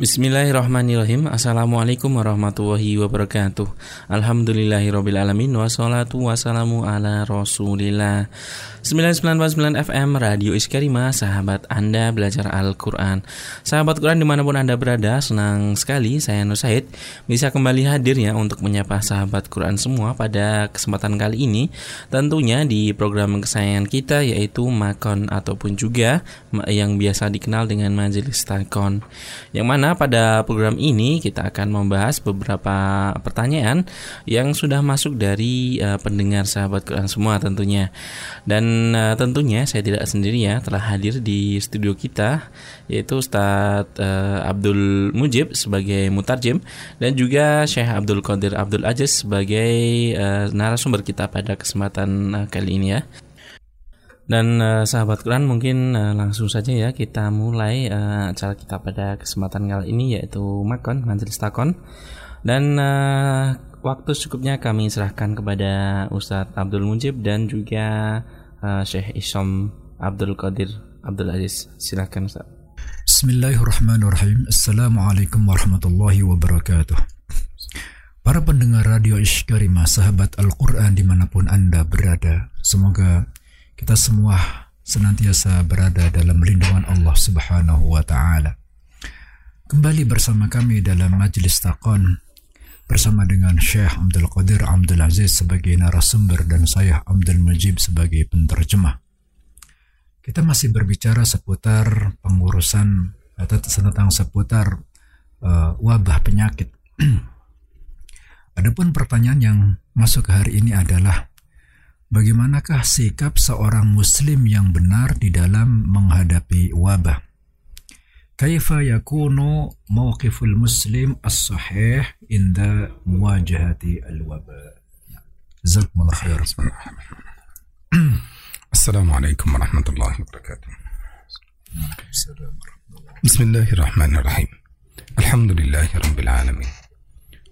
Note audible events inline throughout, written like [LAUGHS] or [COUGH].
Bismillahirrahmanirrahim. Assalamualaikum warahmatullahi wabarakatuh. Alhamdulillahirrabbilalamin Wassalatu wassalamu ala rasulillah 99.9 FM Radio Iskarima Sahabat Anda belajar Al-Quran. Sahabat Quran di mana pun Anda berada Senang sekali saya Nur Said Bisa kembali hadir ya untuk menyapa sahabat Quran semua Pada kesempatan kali ini. Tentunya di program kesayangan kita Yaitu Makon ataupun juga Yang biasa dikenal dengan Majelis Takon. Yang mana pada program ini kita akan membahas beberapa pertanyaan yang sudah masuk dari uh, pendengar sahabat Quran semua tentunya. Dan uh, tentunya saya tidak sendiri ya, telah hadir di studio kita yaitu Ustadz uh, Abdul Mujib sebagai mutarjem dan juga Syekh Abdul Qadir Abdul Aziz sebagai uh, narasumber kita pada kesempatan uh, kali ini ya. Dan uh, sahabat Quran mungkin uh, langsung saja ya kita mulai uh, acara kita pada kesempatan kali ini yaitu Makon Majelis Takon. Dan uh, waktu secukupnya kami serahkan kepada Ustadz Abdul Mujib dan juga uh, Syekh Isom Abdul Qadir Abdul Aziz. Silakan Ustaz. Bismillahirrahmanirrahim. Assalamualaikum warahmatullahi wabarakatuh. Para pendengar radio Ishkarimah, sahabat Al-Quran di mana pun Anda berada, semoga kita semua senantiasa berada dalam lindungan Allah Subhanahu wa taala. Kembali bersama kami dalam Majlis Taqon bersama dengan Syekh Abdul Qadir Abdul Aziz sebagai narasumber dan saya Abdul Majib sebagai penterjemah. Kita masih berbicara seputar pengurusan atau tentang seputar uh, wabah penyakit. [CLEARS THROAT] Adapun pertanyaan yang masuk hari ini adalah Bagaimanakah sikap seorang muslim yang benar di dalam menghadapi wabah? كيف يكون موقف المسلم الصحيح عند مواجهة الوباء؟ جزاكم الله خير. السلام عليكم ورحمة الله وبركاته. وعليكم السلام ورحمة الله. بسم الله الرحمن الرحيم. الحمد لله رب العالمين.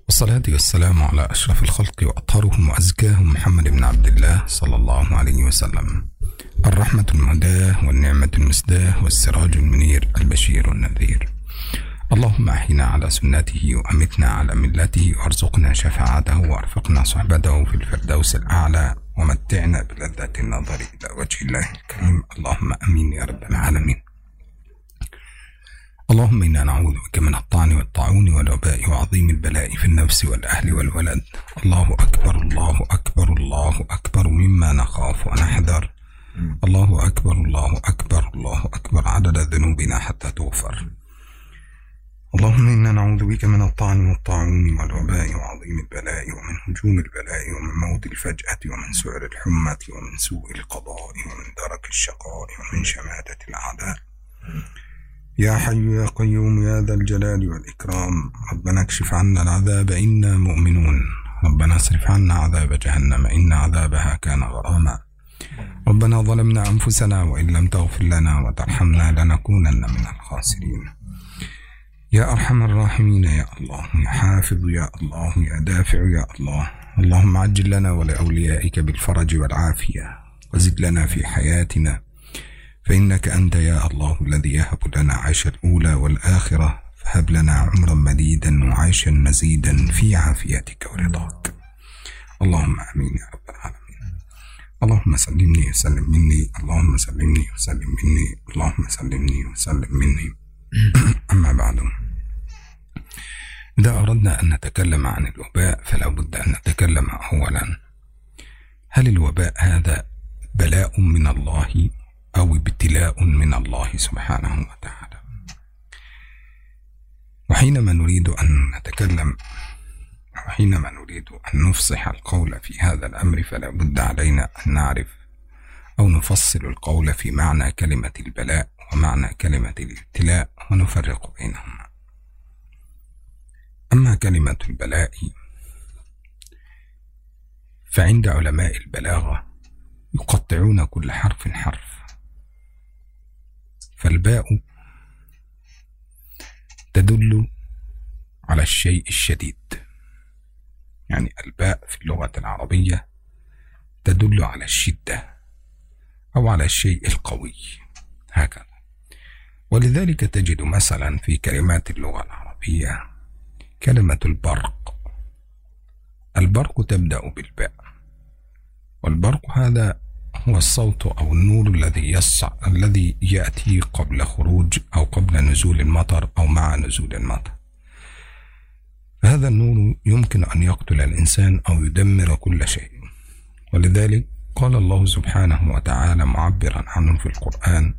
والصلاة والسلام على أشرف الخلق وأطهرهم وأزكاهم محمد بن عبد الله صلى الله عليه وسلم. الرحمة المهداة والنعمة المسداة والسراج المنير البشير النذير. اللهم أحينا على سنته وأمتنا على ملته وارزقنا شفاعته وأرفقنا صحبته في الفردوس الأعلى ومتعنا بلذة النظر إلى وجه الله الكريم. اللهم أمين يا رب العالمين. اللهم إنا نعوذ بك من الطعن والطاعون والوباء وعظيم البلاء في النفس والأهل والولد. الله أكبر الله أكبر الله أكبر. مما نخاف ونحذر. الله أكبر الله أكبر الله أكبر. عدد ذنوبنا حتى تغفر اللهم إنا نعوذ بك من الطعن والطاعون والوباء وعظيم البلاء ومن هجوم البلاء ومن موت الفجأة ومن سعر الحمة ومن سوء القضاء ومن درك الشقاء ومن شماتة الأعداء. يا حي يا قيوم يا ذا الجلال والإكرام. ربنا اكشف عنا العذاب إنا مؤمنون. ربنا اصرف عنا عذاب جهنم إن عذابها كان غراما. ربنا ظلمنا أنفسنا وإن لم تغفر لنا وترحمنا لنكونن من الخاسرين. يا أرحم الراحمين يا الله يا حافظ يا الله يا دافع يا الله. اللهم عجل لنا ولأوليائك بالفرج والعافية وزد لنا في حياتنا فإنك أنت يا الله الذي يهب لنا عيش الأولى والآخرة فهب لنا عمرا مديدا وعيشا مزيدا في عافيتك ورضاك. اللهم آمين يا رب العالمين. اللهم سلمني وسلم مني اللهم سلمني وسلم مني اللهم سلمني وسلم مني. [COUGHS] أما بعد. إذا أردنا أن نتكلم عن الوباء فلا بد أن نتكلم أولا. هل الوباء هذا بلاء من الله؟ أو ابتلاء من الله سبحانه وتعالى. وحينما نريد أن نتكلم وحينما نريد أن نفصح القول في هذا الأمر فلا بد علينا أن نعرف أو نفصل القول في معنى كلمة البلاء ومعنى كلمة الابتلاء ونفرق بينهما. أما كلمة البلاء فعند علماء البلاغة يقطعون كل حرف حرف. فالباء تدل على الشيء الشديد. يعني الباء في اللغة العربية تدل على الشدة أو على الشيء القوي. هكذا. ولذلك تجد مثلا في كلمات اللغة العربية كلمة البرق. البرق تبدأ بالباء. والبرق هذا هو الصوت أو النور الذي يسع الذي يأتي قبل خروج أو قبل نزول المطر أو مع نزول المطر. فهذا النور يمكن أن يقتل الإنسان أو يدمر كل شيء. ولذلك قال الله سبحانه وتعالى معبرا عنه في القرآن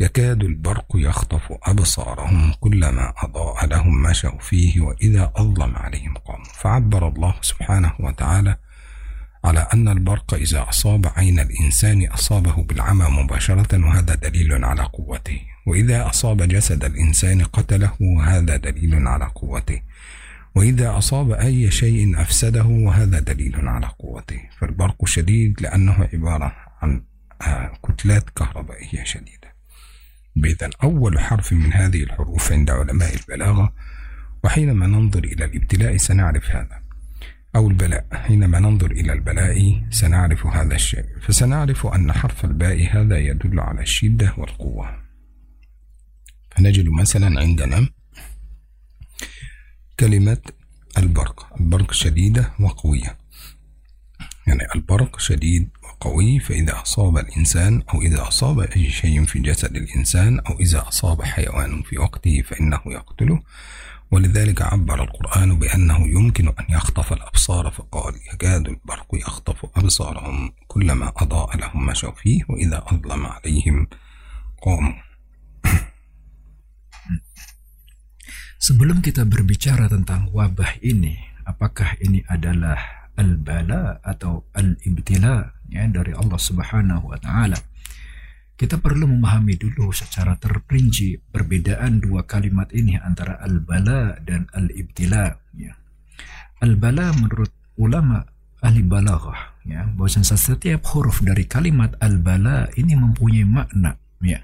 يكاد البرق يخطف أبصارهم كلما أضاء لهم مشوا فيه وإذا أظلم عليهم قاموا. فعبر الله سبحانه وتعالى على أن البرق إذا أصاب عين الإنسان أصابه بالعمى مباشرة وهذا دليل على قوته. وإذا أصاب جسد الإنسان قتله وهذا دليل على قوته. وإذا أصاب أي شيء أفسده وهذا دليل على قوته. فالبرق شديد لأنه عبارة عن آه، كتلات كهربائية شديدة. إذا أول حرف من هذه الحروف عند علماء البلاغة. وحينما ننظر إلى الابتلاء سنعرف هذا. أو البلاء. حينما ننظر إلى البلاء سنعرف هذا الشيء. فسنعرف أن حرف الباء هذا يدل على الشدة والقوة. فنجد مثلا عندنا كلمة البرق. البرق شديدة وقوية يعني البرق شديد وقوي فإذا أصاب الإنسان أو إذا أصاب أي شيء في جسد الإنسان أو إذا أصاب حيوان في وقته فإنه يقتله. ولذلك عبر القرآن بأنه يمكن أن يخطف الأبصار فقال يكاد البرق يخطف أبصارهم كلما أضاء لهم مشوا فيه وإذا أظلم عليهم قاموا [CLEARS THROAT] Sebelum kita berbicara tentang wabah ini, apakah ini adalah al-bala atau al-ibtila ya dari Allah Subhanahu wa taala? Kita perlu memahami dulu secara terperinci perbedaan dua kalimat ini antara al-bala dan al-ibtila ya. Al-bala menurut ulama ahli balaghah ya, bahwa setiap huruf dari kalimat al-bala ini mempunyai makna ya.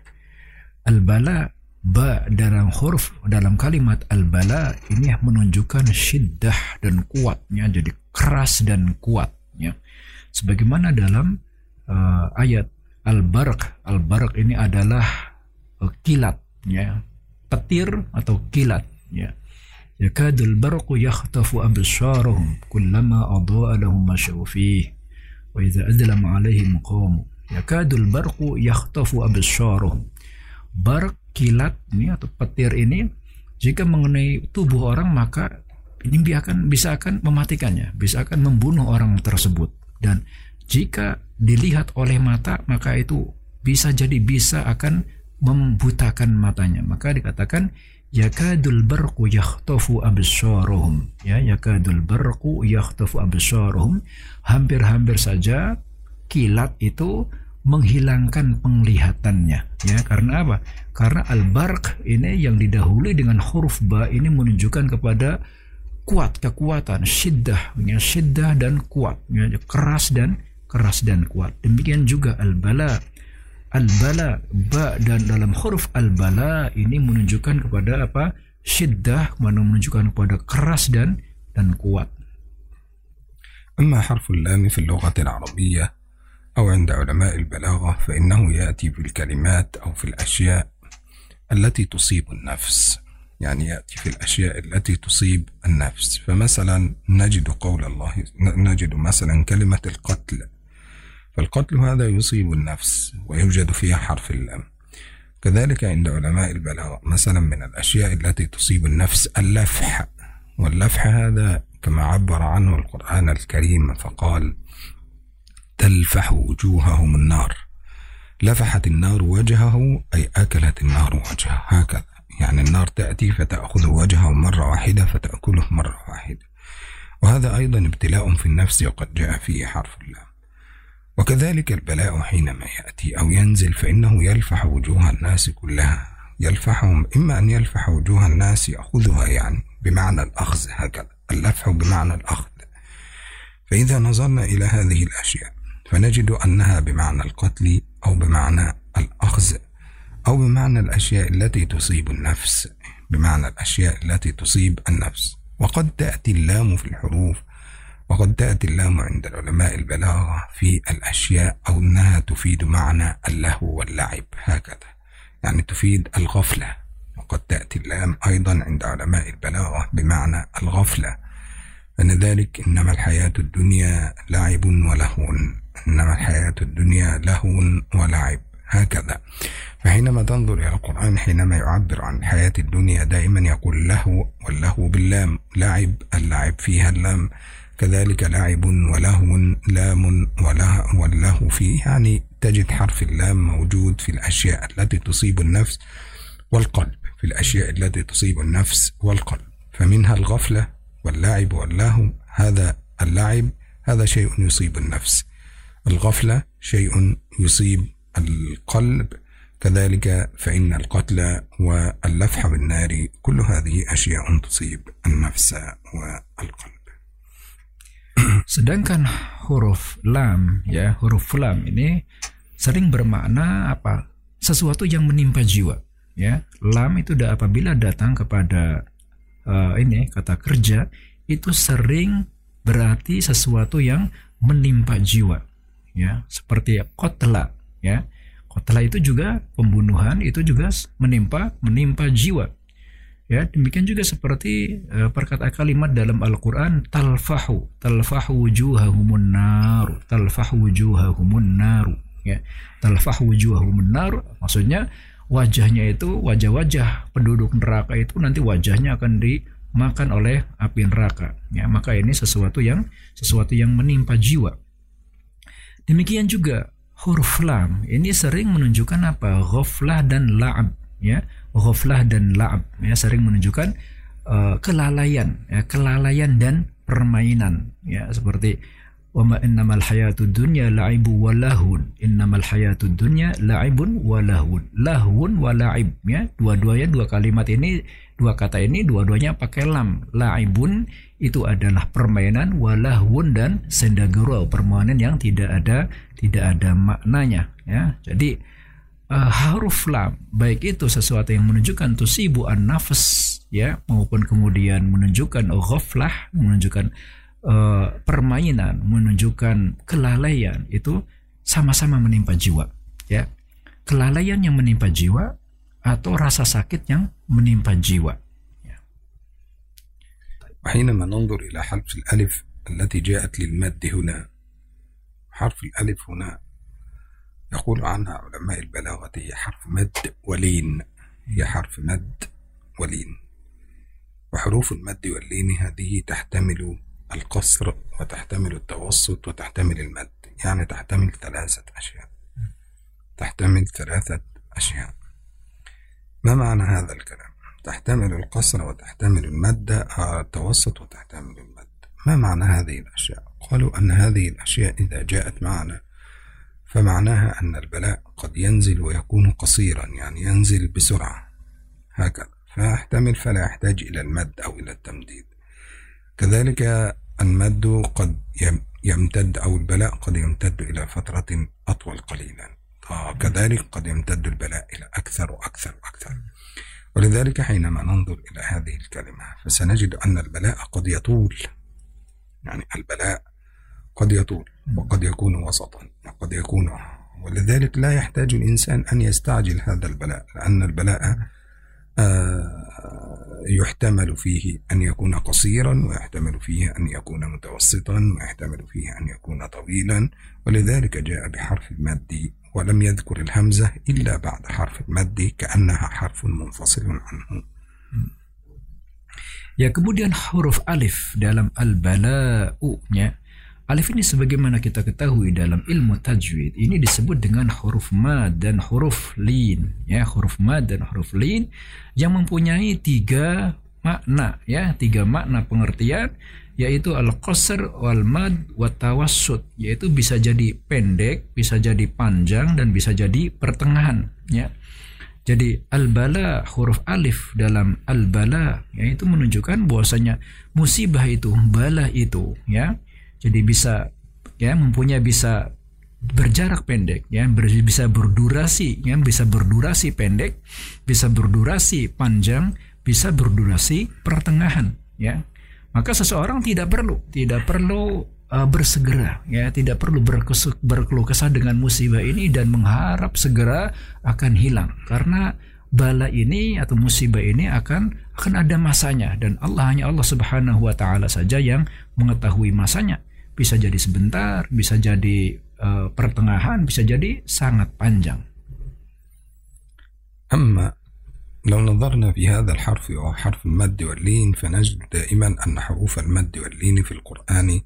Al-bala ba dalam huruf dalam kalimat al-bala ini menunjukkan syiddah dan kuatnya jadi keras dan kuatnya sebagaimana dalam uh, ayat al-barq. Al-barq ini adalah uh, kilat ya. Petir atau kilat ya. Yakadul barqu yakhtafu absarahum kullama adaa lahum mashaw fihi wa idza adlama alaihim qamu yakadul barqu yakhtafu absarahum barq kilat ini atau petir ini jika mengenai tubuh orang maka ini akan bisa akan mematikannya, bisa akan membunuh orang tersebut. Dan jika dilihat oleh mata maka itu bisa jadi bisa akan membutakan matanya. Maka dikatakan yakadul barqu yakhtafu absarahum. Ya, yakadul barqu yakhtafu absarahum. Hampir-hampir saja kilat itu menghilangkan penglihatannya ya karena apa karena al-barq ini yang didahului dengan huruf ba ini menunjukkan kepada kuat kekuatan syiddah ya syiddah dan kuat ya, keras dan keras dan kuat. Demikian juga al-bala. Al-bala ba dan dalam huruf al-bala ini menunjukkan kepada apa? Syiddah mana menunjukkan kepada keras dan dan kuat. أما حرف اللام في اللغة العربية أو عند علماء البلاغة فإنه يأتي في الكلمات أو في الأشياء التي تصيب النفس. يعني يأتي في الأشياء التي تصيب النفس. فمثلا نجد قول الله نجد مثلا كلمة القتل. فالقتل هذا يصيب النفس ويوجد فيها حرف اللام. كذلك عند علماء البلاغة مثلا من الأشياء التي تصيب النفس اللفح. واللفح هذا كما عبر عنه القرآن الكريم فقال تلفح وجوههم النار. لفحت النار وجهه أي أكلت النار وجهه. هكذا. يعني النار تأتي فتأخذ وجهه مرة واحدة فتأكله مرة واحدة. وهذا أيضا ابتلاء في النفس وقد جاء فيه حرف اللام. وكذلك البلاء حينما يأتي أو ينزل فإنه يلفح وجوه الناس كلها. يلفحهم إما أن يلفح وجوه الناس يأخذها يعني بمعنى الأخذ هكذا. اللفح بمعنى الأخذ. فإذا نظرنا إلى هذه الأشياء فنجد أنها بمعنى القتل أو بمعنى الأخذ أو بمعنى الأشياء التي تصيب النفس. بمعنى الأشياء التي تصيب النفس. وقد تأتي اللام في الحروف وقد تأتي اللام عند العلماء البلاغة في الأشياء أو أنها تفيد معنى اللهو واللعب هكذا. يعني تفيد الغفلة. وقد تأتي اللام أيضا عند علماء البلاغة بمعنى الغفلة. أن ذلك إنما الحياة الدنيا لعب ولهو إنما الحياة الدنيا لهو ولعب هكذا. فحينما تنظر إلى القرآن حينما يعبر عن الحياة الدنيا دائما يقول له واللهو باللام. لعب اللعب فيها اللام. كذلك لعب ولهو لام واللهو فيه يعني تجد حرف اللام موجود في الأشياء التي تصيب النفس والقلب في الأشياء التي تصيب النفس والقلب فمنها الغفلة واللعب واللهو هذا اللعب هذا شيء يصيب النفس. الغفلة شيء يصيب القلب كذلك فإن القتل واللفح بالنار كل هذه أشياء تصيب النفس والقلب. Sedangkan huruf lam ya, huruf lam ini sering bermakna apa? Sesuatu yang menimpa jiwa ya. Lam itu apabila datang kepada uh, ini kata kerja itu sering berarti sesuatu yang menimpa jiwa ya, seperti kotla ya. Kotla itu juga pembunuhan itu juga menimpa menimpa jiwa Ya, demikian juga seperti uh, perkataan kalimat dalam Al-Qur'an talfahu, talfahu wujuhahumun nar, talfahu wujuhahumun nar, ya. Talfahu wujuhahumun nar maksudnya wajahnya itu wajah-wajah penduduk neraka itu nanti wajahnya akan dimakan oleh api neraka. Ya, maka ini sesuatu yang sesuatu yang menimpa jiwa. Demikian juga huruf lam ini sering menunjukkan apa? Ghaflah dan la'ab, ya ghaflah dan la'ab. Ya sering menunjukkan uh, kelalaian ya kelalaian dan permainan. Ya seperti wama innamal hayatud dunya la'ibu wa lahun innamal hayatud dunya la'ibun wa lahun lahun wa la'ib. Ya dua-duanya dua kalimat ini dua kata ini dua-duanya pakai lam. La'ibun itu adalah permainan walahun dan sendagurau permainan yang tidak ada tidak ada maknanya. Ya jadi uh, huruf lam baik itu sesuatu yang menunjukkan tusibu an nafas ya maupun kemudian menunjukkan ghaflah menunjukkan uh, permainan menunjukkan kelalaian itu sama-sama menimpa jiwa ya kelalaian yang menimpa jiwa atau rasa sakit yang menimpa jiwa وحينما ننظر إلى حرف الألف التي جاءت للمد هنا حرف الألف هنا يقول عنها علماء البلاغة هي حرف مد ولين. هي حرف مد ولين. وحروف المد واللين هذه تحتمل القصر وتحتمل التوسط وتحتمل المد يعني تحتمل ثلاثة أشياء. تحتمل ثلاثة أشياء. ما معنى هذا الكلام؟ تحتمل القصر وتحتمل المد آه، التوسط وتحتمل المد. ما معنى هذه الأشياء؟ قالوا أن هذه الأشياء إذا جاءت معنا فمعناها أن البلاء قد ينزل ويكون قصيرا يعني ينزل بسرعة. هكذا. فيحتمل فلا يحتاج إلى المد أو إلى التمديد. كذلك المد قد يمتد أو البلاء قد يمتد إلى فترة أطول قليلا. كذلك قد يمتد البلاء إلى أكثر وأكثر وأكثر. ولذلك حينما ننظر إلى هذه الكلمة فسنجد أن البلاء قد يطول. يعني البلاء قد يطول. وقد يكون وسطا وقد يكون. ولذلك لا يحتاج الإنسان أن يستعجل هذا البلاء لأن البلاء آه، يحتمل فيه أن يكون قصيرا ويحتمل فيه أن يكون متوسطا ويحتمل فيه أن يكون طويلا. ولذلك جاء بحرف المد ولم يذكر الهمزة إلا بعد حرف المد كأنها حرف منفصل عنه. Ya kemudian huruf alif dalam al-bala'u-nya Alif ini sebagaimana kita ketahui dalam ilmu tajwid ini disebut dengan huruf mad dan huruf lin ya huruf mad dan huruf lin yang mempunyai tiga makna ya tiga makna pengertian yaitu al-qasr wal mad wa tawassut yaitu bisa jadi pendek bisa jadi panjang dan bisa jadi pertengahan ya. Jadi al-bala huruf alif dalam al-bala yaitu menunjukkan bahwasanya musibah itu bala itu ya jadi bisa ya mempunyai bisa berjarak pendek ya bisa berdurasi ya bisa berdurasi pendek bisa berdurasi panjang bisa berdurasi pertengahan ya maka seseorang tidak perlu tidak perlu uh, bersegera ya tidak perlu berkeluh kesah dengan musibah ini dan mengharap segera akan hilang karena bala ini atau musibah ini akan akan ada masanya dan Allah hanya Allah Subhanahu wa taala saja yang mengetahui masanya. Bisa jadi sebentar, bisa jadi uh, pertengahan, bisa jadi sangat panjang. أما لو نظرنا في هذا الحرف وهو حرف المد واللين فنجد دائما أن حروف المد واللين في القرآن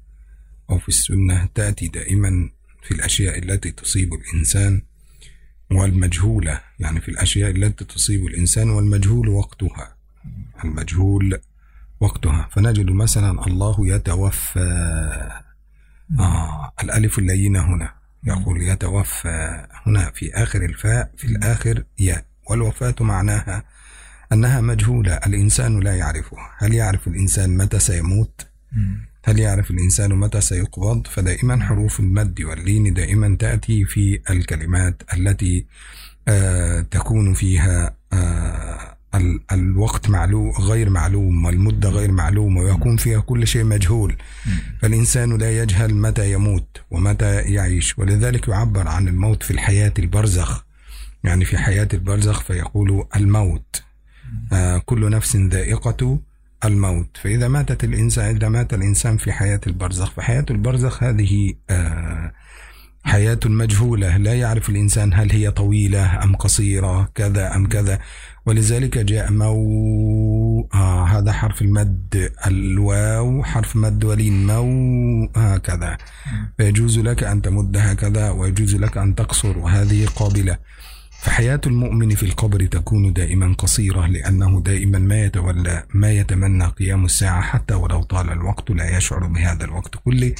أو في السنة تأتي دائما في الأشياء التي تصيب الإنسان والمجهولة. يعني في الأشياء التي تصيب الإنسان والمجهول وقتها. المجهول وقتها. فنجد مثلا الله يتوفى. آه الألف اللينة هنا. يقول يتوفى هنا في آخر الفاء في الآخر ياء. والوفاة معناها أنها مجهولة الإنسان لا يعرفها. هل يعرف الإنسان متى سيموت؟ هل يعرف الإنسان متى سيقبض؟ فدائما حروف المد واللين دائما تأتي في الكلمات التي آه تكون فيها آه الوقت معلوم غير معلوم والمدة غير معلومة ويكون فيها كل شيء مجهول. فالإنسان لا يجهل متى يموت ومتى يعيش. ولذلك يعبر عن الموت في الحياة البرزخ. يعني في حياة البرزخ فيقول الموت. آه كل نفس ذائقة الموت. فإذا ماتت الإنسان إذا مات الإنسان في حياة البرزخ فحياة البرزخ هذه آه حياة مجهولة. لا يعرف الإنسان هل هي طويلة أم قصيرة كذا أم كذا. ولذلك جاء مو آه هذا حرف المد الواو حرف مد ولين مو هكذا. فيجوز لك أن تمد هكذا ويجوز لك أن تقصر وهذه قابلة. فحياة المؤمن في القبر تكون دائما قصيرة لأنه دائما ما يتولى ما يتمنى قيام الساعة حتى ولو طال الوقت لا يشعر بهذا الوقت كله.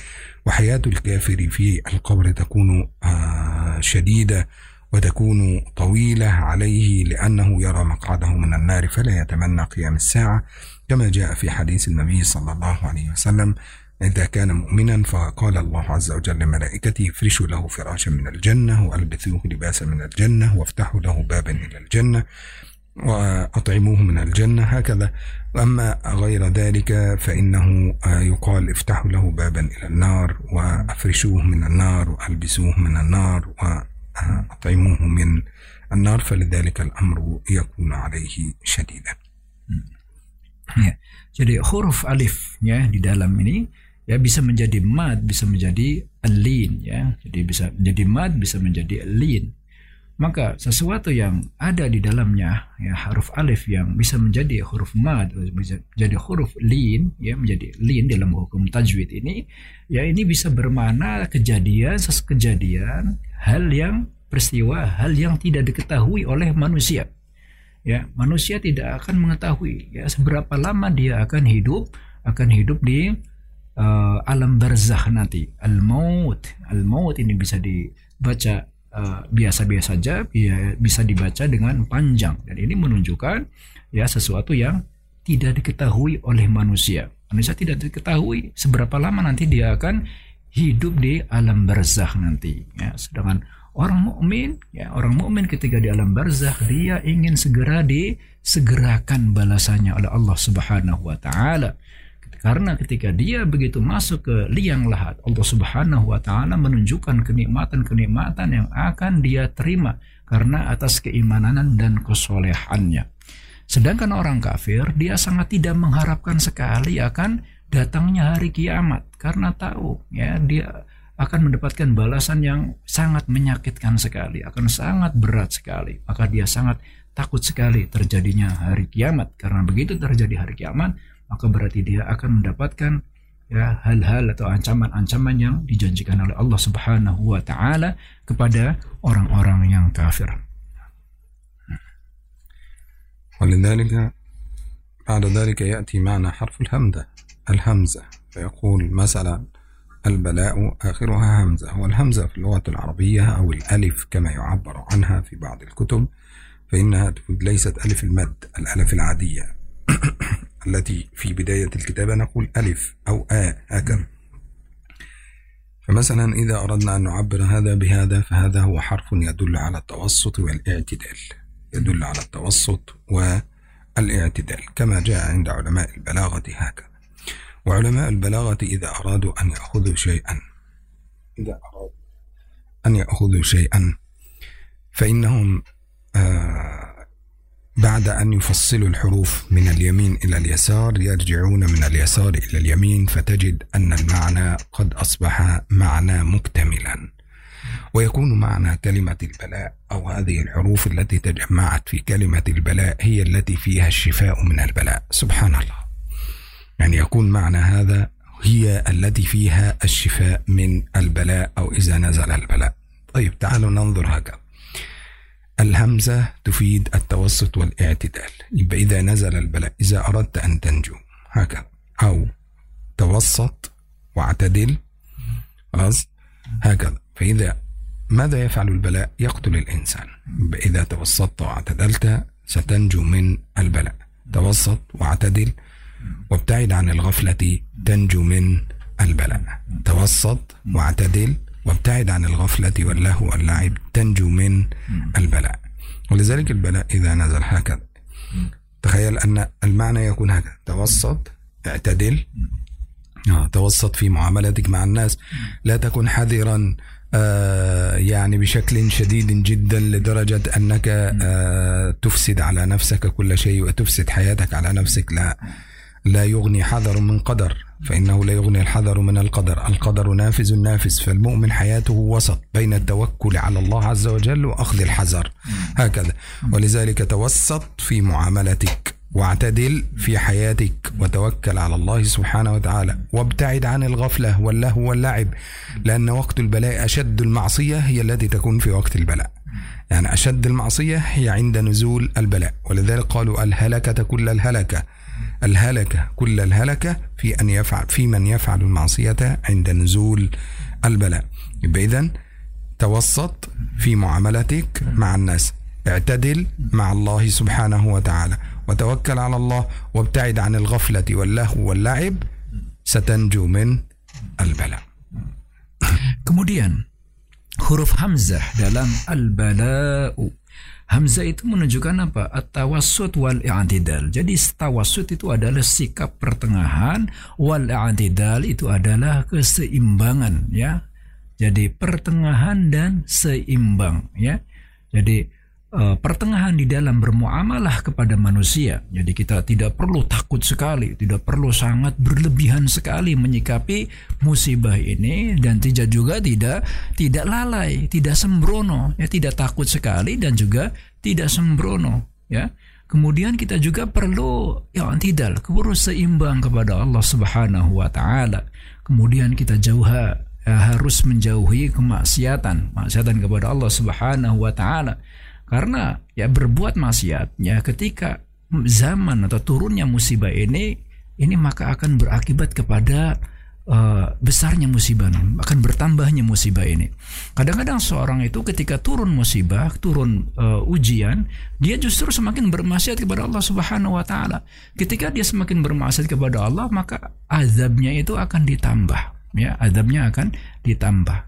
وحياة الكافر في القبر تكون آه، شديدة. وتكون طويلة عليه لأنه يرى مقعده من النار فلا يتمنى قيام الساعة كما جاء في حديث النبي صلى الله عليه وسلم إذا كان مؤمنا فقال الله عز وجل لملائكته افرشوا له فراشا من الجنة وألبثوه لباسا من الجنة وافتحوا له بابا إلى الجنة وأطعموه من الجنة هكذا. أما غير ذلك فإنه يقال افتحوا له بابا إلى النار وأفرشوه من النار وألبسوه من النار وأطعموه من النار فلذلك الأمر يكون عليه شديدا Ya, jadi huruf alif ya di dalam ini ya bisa menjadi mad, bisa menjadi lin ya. Jadi bisa menjadi mad, bisa menjadi lin. Maka sesuatu yang ada di dalamnya ya huruf alif yang bisa menjadi huruf mad, bisa jadi huruf lin ya menjadi lin dalam hukum tajwid ini ya ini bisa bermakna kejadian kejadian hal yang peristiwa hal yang tidak diketahui oleh manusia. Ya manusia tidak akan mengetahui ya seberapa lama dia akan hidup akan hidup di uh, alam barzah nanti. Al maut al maut ini bisa dibaca uh, biasa-biasa saja ya, bisa dibaca dengan panjang. Dan ini menunjukkan ya sesuatu yang tidak diketahui oleh manusia. Manusia tidak diketahui seberapa lama nanti dia akan hidup di alam barzah nanti. Ya sedangkan orang mukmin ya orang mukmin ketika di alam barzah dia ingin segera disegerakan balasannya oleh Allah Subhanahu wa taala. Karena ketika dia begitu masuk ke liang lahat Allah Subhanahu wa taala menunjukkan kenikmatan-kenikmatan yang akan dia terima karena atas keimanan dan kesolehannya. Sedangkan orang kafir dia sangat tidak mengharapkan sekali akan datangnya hari kiamat karena tahu ya dia akan mendapatkan balasan yang sangat menyakitkan sekali, akan sangat berat sekali. Maka dia sangat takut sekali terjadinya hari kiamat. Karena begitu terjadi hari kiamat, maka berarti dia akan mendapatkan ya hal-hal atau ancaman-ancaman yang dijanjikan oleh Allah Subhanahu wa taala kepada orang-orang yang kafir. ولذلك بعد ذلك يأتي معنا حرف الهمزة الهمزة. فيقول مثلا البلاء آخرها همزة والهمزة في اللغة العربية أو الألف كما يعبر عنها في بعض الكتب فإنها ليست ألف المد الألف العادية. [COUGHS] التي في بداية الكتابة نقول ألف أو آ هكذا. فمثلا إذا أردنا أن نعبر هذا بهذا فهذا هو حرف يدل على التوسط والاعتدال. يدل على التوسط والاعتدال كما جاء عند علماء البلاغة هكذا. وعلماء البلاغة إذا أرادوا أن يأخذوا شيئا إذا أرادوا أن يأخذوا شيئا فإنهم آه بعد أن يفصلوا الحروف من اليمين إلى اليسار يرجعون من اليسار إلى اليمين فتجد أن المعنى قد أصبح معنى مكتملا. ويكون معنى كلمة البلاء أو هذه الحروف التي تجمعت في كلمة البلاء هي التي فيها الشفاء من البلاء. سبحان الله. يعني يكون معنى هذا هي التي فيها الشفاء من البلاء أو إذا نزل البلاء. طيب تعالوا ننظر هكذا. الهمزة تفيد التوسط والاعتدال. يبقى إذا نزل البلاء إذا أردت أن تنجو هكذا. أو توسط واعتدل خلاص؟ هكذا. فإذا ماذا يفعل البلاء؟ يقتل الإنسان. إذا توسطت واعتدلت ستنجو من البلاء. توسط واعتدل وابتعد عن الغفلة تنجو من البلاء. توسط واعتدل وابتعد عن الغفلة واللهو واللعب تنجو من البلاء. ولذلك البلاء إذا نزل هكذا. تخيل أن المعنى يكون هكذا. توسط اعتدل. آه، توسط في معاملتك مع الناس. لا تكن حذرا آه يعني بشكل شديد جدا لدرجة أنك آه تفسد على نفسك كل شيء وتفسد حياتك على نفسك. لا. لا يغني حذر من قدر فإنه لا يغني الحذر من القدر. القدر نافذ نافذ فالمؤمن حياته وسط بين التوكل على الله عز وجل وأخذ الحذر. هكذا. ولذلك توسط في معاملتك واعتدل في حياتك وتوكل على الله سبحانه وتعالى وابتعد عن الغفلة واللهو واللعب لأن وقت البلاء أشد المعصية هي التي تكون في وقت البلاء. يعني أشد المعصية هي عند نزول البلاء. ولذلك قالوا الهلكة كل الهلكة. الهلكة كل الهلكة في أن يفعل في من يفعل المعصية عند نزول البلاء. يبقى إذن توسط في معاملتك مع الناس. اعتدل مع الله سبحانه وتعالى. وتوكل على الله وابتعد عن الغفلة واللهو واللعب. ستنجو من البلاء. [LAUGHS] Kemudian huruf hamzah dalam al-bala'u. Hamzah itu menunjukkan apa? At-tawassut wal i'tidal. Jadi tawassut itu adalah sikap pertengahan, wal i'tidal itu adalah keseimbangan ya. Jadi pertengahan dan seimbang ya. Jadi uh, pertengahan di dalam bermuamalah kepada manusia. Jadi kita tidak perlu takut sekali, tidak perlu sangat berlebihan sekali menyikapi musibah ini dan tidak juga tidak tidak lalai, tidak sembrono, ya tidak takut sekali dan juga tidak sembrono, ya. Kemudian kita juga perlu ya tidak keburu seimbang kepada Allah Subhanahu wa taala. Kemudian kita jauh ya, harus menjauhi kemaksiatan, maksiatan kepada Allah Subhanahu wa taala karena ya berbuat maksiat ya ketika zaman atau turunnya musibah ini ini maka akan berakibat kepada uh, besarnya musibah akan bertambahnya musibah ini. Kadang-kadang seorang itu ketika turun musibah, turun uh, ujian, dia justru semakin bermaksiat kepada Allah Subhanahu wa taala. Ketika dia semakin bermaksiat kepada Allah, maka azabnya itu akan ditambah, ya, azabnya akan ditambah.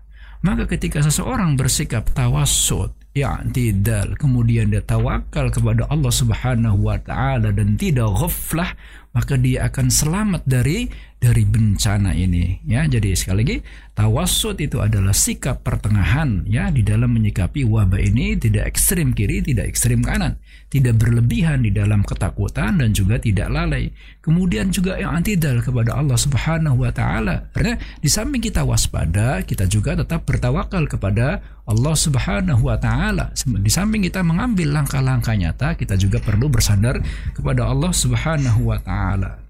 Maka ketika seseorang bersikap tawassut, i'tidal kemudian dia tawakal kepada Allah Subhanahu wa taala dan tidak ghaflah maka dia akan selamat dari dari bencana ini ya. Jadi sekali lagi tawassut itu adalah sikap pertengahan ya di dalam menyikapi wabah ini tidak ekstrim kiri tidak ekstrim kanan tidak berlebihan di dalam ketakutan dan juga tidak lalai. Kemudian juga yang antidal kepada Allah Subhanahu wa taala karena di samping kita waspada kita juga tetap bertawakal kepada Allah Subhanahu wa taala. Di samping kita mengambil langkah-langkah nyata kita juga perlu bersandar kepada Allah Subhanahu wa taala.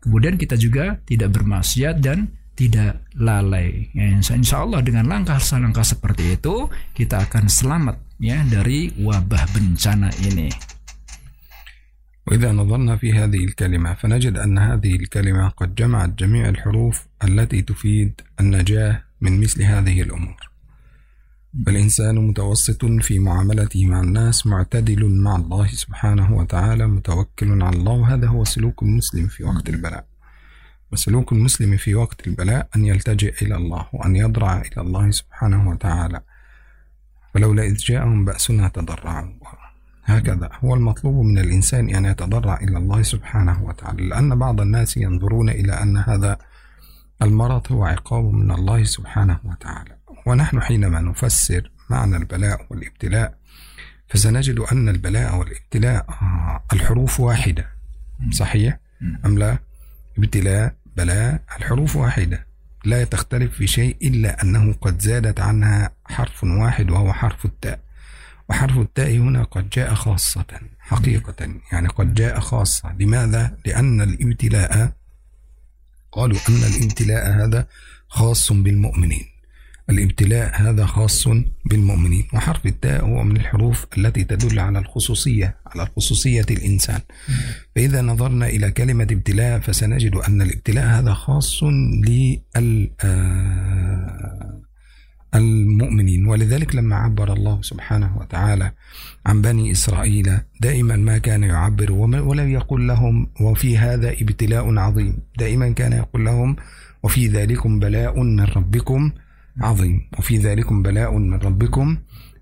Kemudian kita juga tidak bermaksiat dan tidak lalai. Ya, insya Allah dengan langkah-langkah seperti itu kita akan selamat ya dari wabah bencana ini. وإذا نظرنا في هذه الكلمة فنجد أن هذه الكلمة قد جمعت جميع الحروف التي تفيد النجاة من مثل هذه الأمور. فالإنسان متوسط في معاملته مع الناس معتدل مع الله سبحانه وتعالى متوكل على الله. وهذا هو سلوك المسلم في وقت البلاء. وسلوك المسلم في وقت البلاء أن يلتجئ إلى الله وأن يضرع إلى الله سبحانه وتعالى. ولولا إذ جاءهم بأسنا تضرعوا. هكذا هو المطلوب من الإنسان أن يتضرع إلى الله سبحانه وتعالى. لأن بعض الناس ينظرون إلى أن هذا المرض هو عقاب من الله سبحانه وتعالى. ونحن حينما نفسر معنى البلاء والابتلاء فسنجد أن البلاء والابتلاء آه، الحروف واحدة. صحيح؟ أم لا؟ ابتلاء بلاء الحروف واحدة. لا تختلف في شيء إلا أنه قد زادت عنها حرف واحد وهو حرف التاء. وحرف التاء هنا قد جاء خاصة حقيقة. يعني قد جاء خاصة. لماذا؟ لأن الابتلاء قالوا أن الابتلاء هذا خاص بالمؤمنين. الابتلاء هذا خاص بالمؤمنين وحرف التاء هو من الحروف التي تدل على الخصوصية على خصوصية الإنسان. فإذا نظرنا إلى كلمة ابتلاء فسنجد أن الابتلاء هذا خاص لل آه، ولذلك لما عبر الله سبحانه وتعالى عن بني إسرائيل دائما ما كان يعبر ولم يقل لهم وفي هذا ابتلاء عظيم. دائما كان يقول لهم وفي ذلكم بلاء من ربكم. عظيم. وفي ذلكم بلاء من ربكم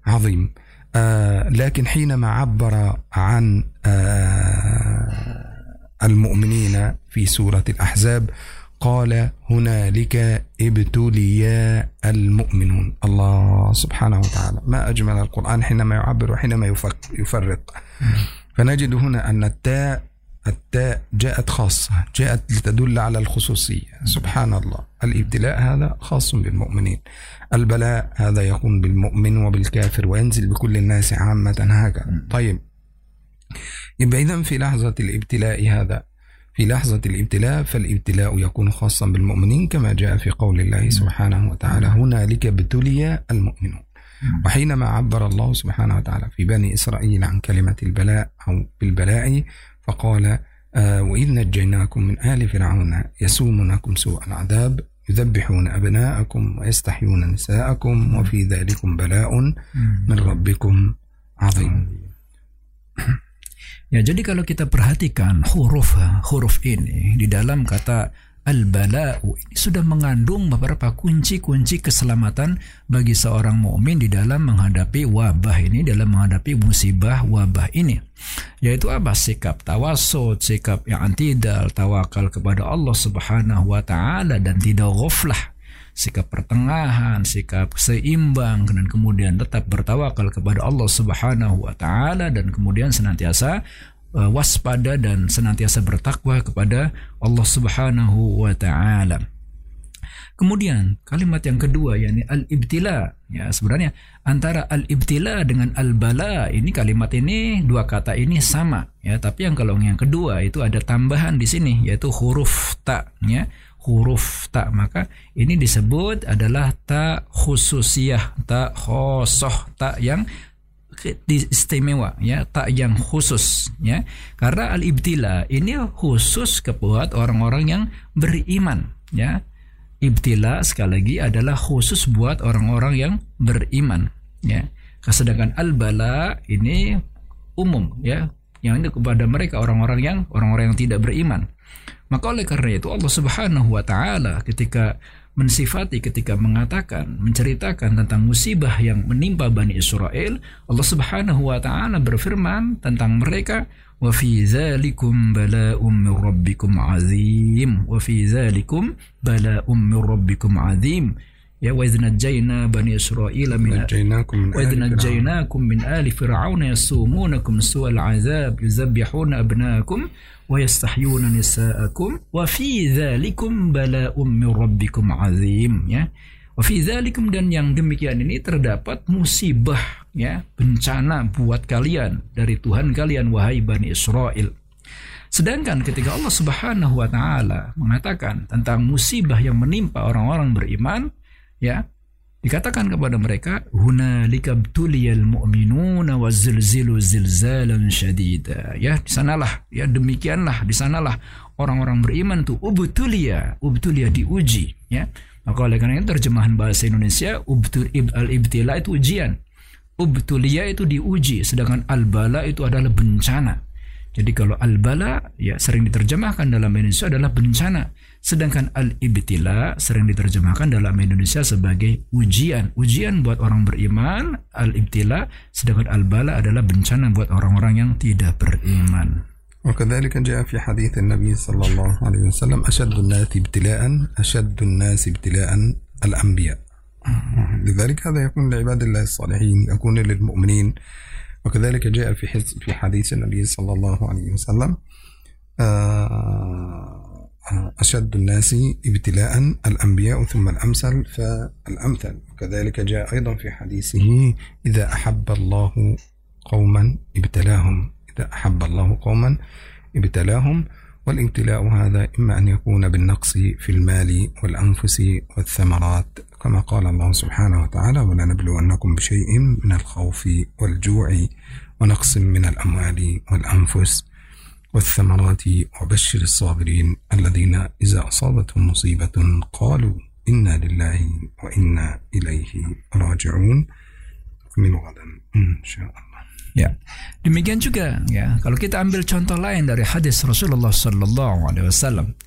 عظيم. آه لكن حينما عبر عن آه المؤمنين في سورة الأحزاب قال هنالك ابتلي المؤمنون. الله سبحانه وتعالى. ما أجمل القرآن حينما يعبر وحينما يفرق فنجد هنا أن التاء التاء جاءت خاصة جاءت لتدل على الخصوصية. سبحان الله. الابتلاء هذا خاص بالمؤمنين. البلاء هذا يكون بالمؤمن وبالكافر وينزل بكل الناس عامة هكذا. طيب. يبقى إذا في لحظة الابتلاء هذا في لحظة الابتلاء فالابتلاء يكون خاصا بالمؤمنين كما جاء في قول الله سبحانه وتعالى هنالك ابتلي المؤمنون. وحينما عبر الله سبحانه وتعالى في بني إسرائيل عن كلمة البلاء أو بالبلاء فقال آه وإذ نجيناكم من آل فرعون يسومونكم سوء العذاب يذبحون أبناءكم ويستحيون نساءكم وفي ذلكم بلاء من ربكم عظيم. Ya, jadi kalau kita perhatikan huruf huruf ini di dalam kata al-bala'u ini sudah mengandung beberapa kunci-kunci keselamatan bagi seorang mukmin di dalam menghadapi wabah ini, dalam menghadapi musibah wabah ini. Yaitu apa? Sikap tawasud, sikap yang antidal, tawakal kepada Allah Subhanahu wa taala dan tidak ghaflah sikap pertengahan, sikap seimbang dan kemudian tetap bertawakal kepada Allah Subhanahu wa taala dan kemudian senantiasa uh, waspada dan senantiasa bertakwa kepada Allah Subhanahu wa taala. Kemudian kalimat yang kedua yakni al-ibtila. Ya, sebenarnya antara al-ibtila dengan al-bala ini kalimat ini dua kata ini sama ya, tapi yang kalau yang kedua itu ada tambahan di sini yaitu huruf ta ya huruf ta maka ini disebut adalah ta khususiyah ta khosoh ta yang istimewa ya tak yang khusus ya. Karena al ibtila ini khusus kebuat orang-orang yang beriman ya. Ibtila sekali lagi adalah khusus buat orang-orang yang beriman ya. Sedangkan al bala ini umum ya. Yang ini kepada mereka orang-orang yang orang-orang yang tidak beriman. Maka oleh karena itu Allah Subhanahu wa taala ketika mensifati ketika mengatakan, menceritakan tentang musibah yang menimpa Bani Israel, Allah Subhanahu wa taala berfirman tentang mereka, "Wa fi dzalikum bala'um min rabbikum azim." Wa fi dzalikum bala'um min rabbikum azim. Ya wa idnajayna bani Israel min wa idnajaynakum min ali fir'auna yasumunakum su'al azab yuzabbihuna abnaakum wayastahyuna nisa'akum wa fi dzalikum bala'um min rabbikum ya. Wa fi dan yang demikian ini terdapat musibah ya, bencana buat kalian dari Tuhan kalian wahai Bani Israel. Sedangkan ketika Allah Subhanahu wa taala mengatakan tentang musibah yang menimpa orang-orang beriman, ya, Dikatakan kepada mereka, "Hunalika btuliyal mu'minuna wa zilzilu zilzalan syadida." Ya, di sanalah, ya demikianlah, di sanalah orang-orang beriman tuh ubtulia, ubtulia diuji, ya. Maka oleh karena itu terjemahan bahasa Indonesia ubtul al-ibtila itu ujian. Ubtulia itu diuji, sedangkan al-bala itu adalah bencana. Jadi kalau al-bala ya sering diterjemahkan dalam Indonesia adalah bencana. Sedangkan al-ibtila sering diterjemahkan dalam Indonesia sebagai ujian. Ujian buat orang beriman, al-ibtila, sedangkan al-bala adalah bencana buat orang-orang yang tidak beriman. وكذلك جاء في حديث النبي صلى الله عليه وسلم أشد الناس ابتلاء أشد الناس ابتلاء الأنبياء لذلك هذا يكون لعباد الله الصالحين يكون للمؤمنين وكذلك جاء في في حديث النبي صلى الله عليه وسلم آه، أشد الناس ابتلاء الأنبياء ثم الأمثل فالأمثل. وكذلك جاء أيضا في حديثه إذا أحب الله قوما ابتلاهم. إذا أحب الله قوما ابتلاهم. والابتلاء هذا إما أن يكون بالنقص في المال والأنفس والثمرات كما قال الله سبحانه وتعالى ولنبلونكم بشيء من الخوف والجوع ونقص من الأموال والأنفس. والثمرات وبشر الصابرين الذين إذا أصابتهم مصيبة قالوا إنا لله وإنا إليه راجعون من غدا إن شاء الله Ya, demikian juga ya. Kalau kita ambil contoh lain dari hadis Rasulullah Sallallahu Alaihi Wasallam,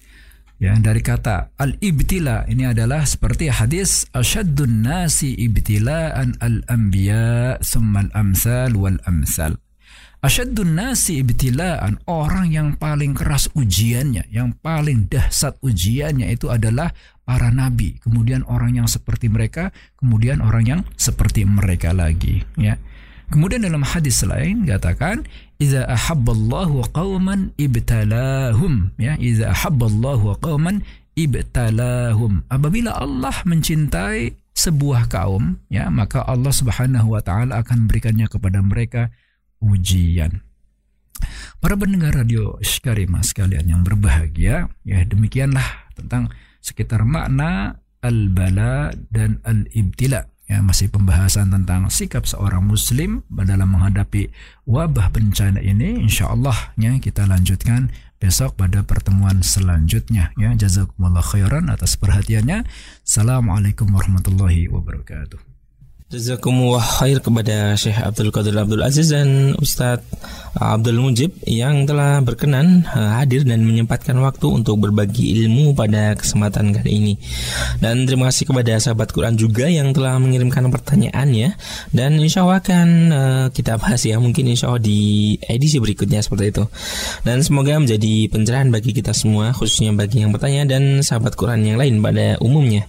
ya dari kata al-ibtila ini adalah seperti hadis asyaddun nasi ibtilaan al-anbiya thumma al-amsal wal amsal. Asyaddun nasi ibtilaan. Orang yang paling keras ujiannya, yang paling dahsyat ujiannya itu adalah para nabi, kemudian orang yang seperti mereka, kemudian orang yang seperti mereka lagi, ya. Kemudian dalam hadis lain katakan idza ahabballahu qauman ibtalahum ya. Idza ahabballahu qauman ibtalahum. Apabila Allah mencintai sebuah kaum ya maka Allah Subhanahu wa taala akan berikannya kepada mereka ujian. Para pendengar radio Sykarima sekalian yang berbahagia, ya demikianlah tentang sekitar makna al-bala dan al-ibtila. Ya masih pembahasan tentang sikap seorang muslim dalam menghadapi wabah bencana ini. Insyaallah ya kita lanjutkan besok pada pertemuan selanjutnya. Ya jazakumullah khairan atas perhatiannya. Assalamualaikum warahmatullahi wabarakatuh Jazakumullah khair kepada Syekh Abdul Qadir Abdul Aziz dan Ustadz Abdul Mujib yang telah berkenan uh, hadir dan menyempatkan waktu untuk berbagi ilmu pada kesempatan kali ini. Dan terima kasih kepada sahabat Quran juga yang telah mengirimkan pertanyaannya dan insya Allah akan uh, kita bahas ya mungkin insya Allah di edisi berikutnya seperti itu. Dan semoga menjadi pencerahan bagi kita semua khususnya bagi yang bertanya dan sahabat Quran yang lain pada umumnya.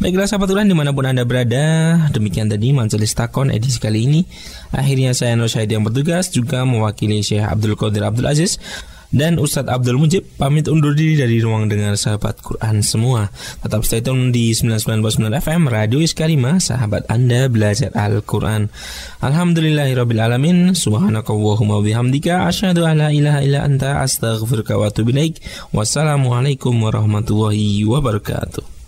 Baiklah sahabat Tuhan di mana pun Anda berada Demikian tadi Majelis Takon edisi kali ini Akhirnya saya Nur Syahid yang bertugas Juga mewakili Syekh Abdul Qadir Abdul Aziz dan Ustadz Abdul Mujib pamit undur diri dari ruang dengar sahabat Quran semua. Tetap stay tune di 99.9 FM Radio Iskarima, sahabat Anda belajar Al-Quran. Alhamdulillahirrabbilalamin, subhanakallahumma bihamdika, asyhadu ala ilaha illa anta, astaghfirka wa atubu Wassalamualaikum warahmatullahi wabarakatuh.